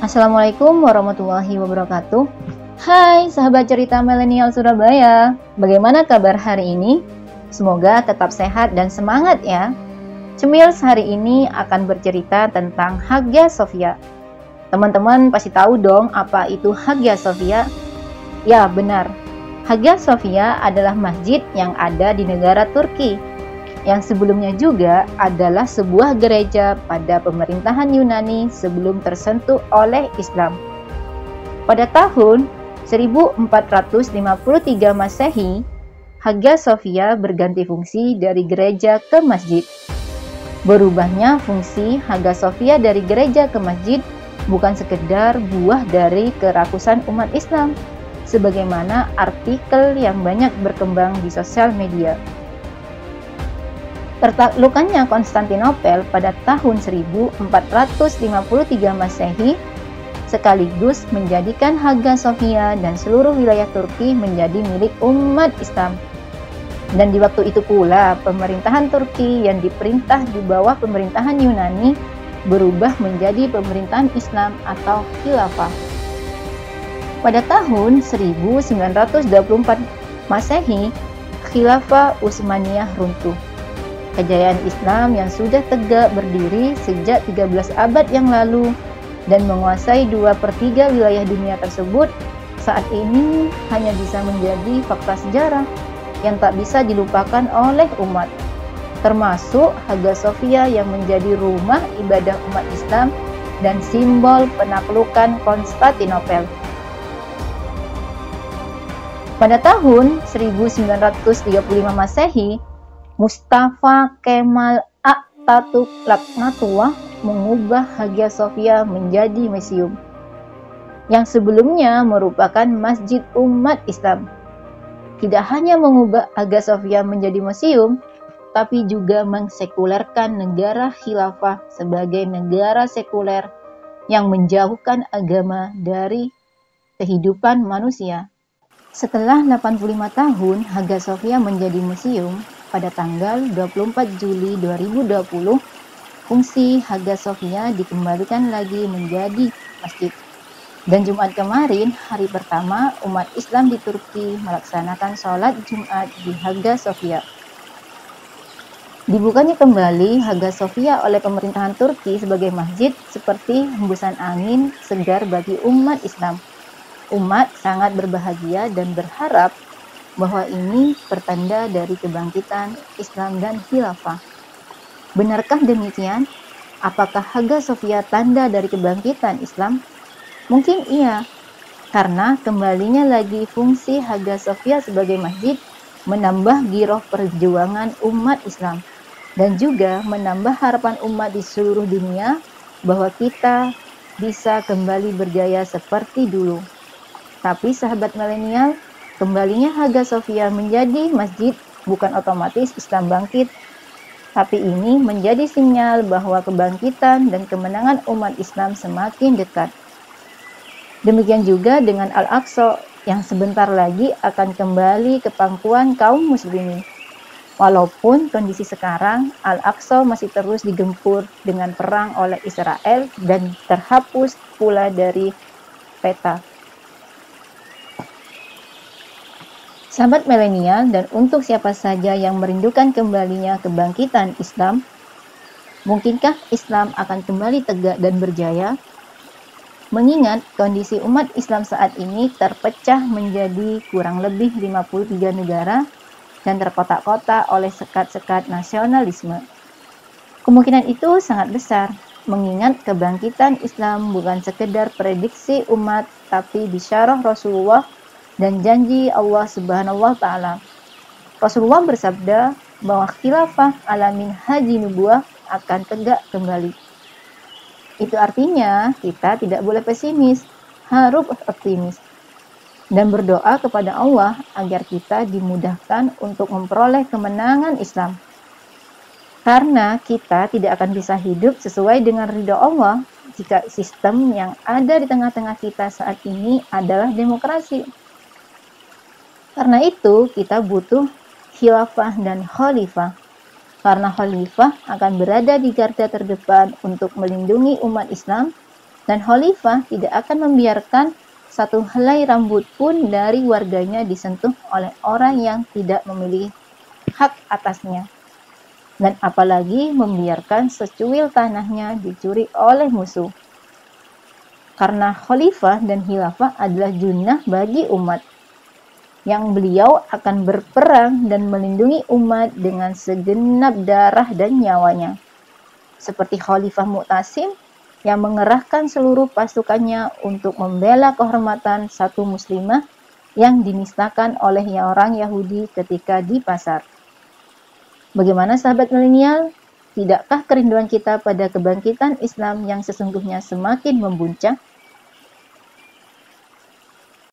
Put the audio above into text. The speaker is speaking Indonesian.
Assalamualaikum warahmatullahi wabarakatuh. Hai sahabat cerita milenial Surabaya, bagaimana kabar hari ini? Semoga tetap sehat dan semangat ya. Cemil hari ini akan bercerita tentang Hagia Sophia. Teman-teman pasti tahu dong apa itu Hagia Sophia? Ya, benar. Hagia Sophia adalah masjid yang ada di negara Turki yang sebelumnya juga adalah sebuah gereja pada pemerintahan Yunani sebelum tersentuh oleh Islam. Pada tahun 1453 Masehi, Hagia Sophia berganti fungsi dari gereja ke masjid. Berubahnya fungsi Hagia Sophia dari gereja ke masjid bukan sekedar buah dari kerakusan umat Islam, sebagaimana artikel yang banyak berkembang di sosial media. Tertaklukannya Konstantinopel pada tahun 1453 Masehi sekaligus menjadikan Hagia Sophia dan seluruh wilayah Turki menjadi milik umat Islam. Dan di waktu itu pula pemerintahan Turki yang diperintah di bawah pemerintahan Yunani berubah menjadi pemerintahan Islam atau khilafah. Pada tahun 1924 Masehi, khilafah Utsmaniyah runtuh Kejayaan Islam yang sudah tegak berdiri sejak 13 abad yang lalu dan menguasai 2 per 3 wilayah dunia tersebut saat ini hanya bisa menjadi fakta sejarah yang tak bisa dilupakan oleh umat termasuk Hagia Sophia yang menjadi rumah ibadah umat Islam dan simbol penaklukan Konstantinopel. Pada tahun 1935 Masehi, Mustafa Kemal Atatürk Laknatullah mengubah Hagia Sophia menjadi museum yang sebelumnya merupakan masjid umat Islam. Tidak hanya mengubah Hagia Sophia menjadi museum, tapi juga mengsekulerkan negara khilafah sebagai negara sekuler yang menjauhkan agama dari kehidupan manusia. Setelah 85 tahun Hagia Sophia menjadi museum, pada tanggal 24 Juli 2020, fungsi Hagia Sophia dikembalikan lagi menjadi masjid. Dan Jumat kemarin, hari pertama umat Islam di Turki melaksanakan sholat Jumat di Hagia Sophia. Dibukanya kembali Hagia Sophia oleh pemerintahan Turki sebagai masjid seperti hembusan angin segar bagi umat Islam. Umat sangat berbahagia dan berharap bahwa ini pertanda dari kebangkitan Islam dan khilafah. Benarkah demikian? Apakah Hagia Sophia tanda dari kebangkitan Islam? Mungkin iya, karena kembalinya lagi fungsi Hagia Sophia sebagai masjid menambah giroh perjuangan umat Islam dan juga menambah harapan umat di seluruh dunia bahwa kita bisa kembali berjaya seperti dulu. Tapi sahabat milenial, Kembalinya Hagia Sophia menjadi masjid bukan otomatis Islam bangkit, tapi ini menjadi sinyal bahwa kebangkitan dan kemenangan umat Islam semakin dekat. Demikian juga dengan Al-Aqsa yang sebentar lagi akan kembali ke pangkuan kaum muslimin. Walaupun kondisi sekarang Al-Aqsa masih terus digempur dengan perang oleh Israel dan terhapus pula dari peta. Sahabat milenial dan untuk siapa saja yang merindukan kembalinya kebangkitan Islam, mungkinkah Islam akan kembali tegak dan berjaya? Mengingat kondisi umat Islam saat ini terpecah menjadi kurang lebih 53 negara dan terkotak-kotak oleh sekat-sekat nasionalisme. Kemungkinan itu sangat besar, mengingat kebangkitan Islam bukan sekedar prediksi umat, tapi bisyarah Rasulullah dan janji Allah Subhanahu wa taala. Rasulullah bersabda bahwa khilafah alamin haji nubuah akan tegak kembali. Itu artinya kita tidak boleh pesimis, harus optimis dan berdoa kepada Allah agar kita dimudahkan untuk memperoleh kemenangan Islam. Karena kita tidak akan bisa hidup sesuai dengan ridho Allah jika sistem yang ada di tengah-tengah kita saat ini adalah demokrasi. Karena itu, kita butuh khilafah dan khalifah. Karena khalifah akan berada di garda terdepan untuk melindungi umat Islam, Dan khalifah tidak akan membiarkan satu helai rambut pun dari warganya disentuh oleh orang yang tidak memiliki hak atasnya. Dan apalagi membiarkan secuil tanahnya dicuri oleh musuh. Karena khalifah dan khilafah adalah junnah bagi umat yang beliau akan berperang dan melindungi umat dengan segenap darah dan nyawanya. Seperti Khalifah Mu'tasim yang mengerahkan seluruh pasukannya untuk membela kehormatan satu muslimah yang dinistakan oleh orang Yahudi ketika di pasar. Bagaimana sahabat milenial? Tidakkah kerinduan kita pada kebangkitan Islam yang sesungguhnya semakin membuncah?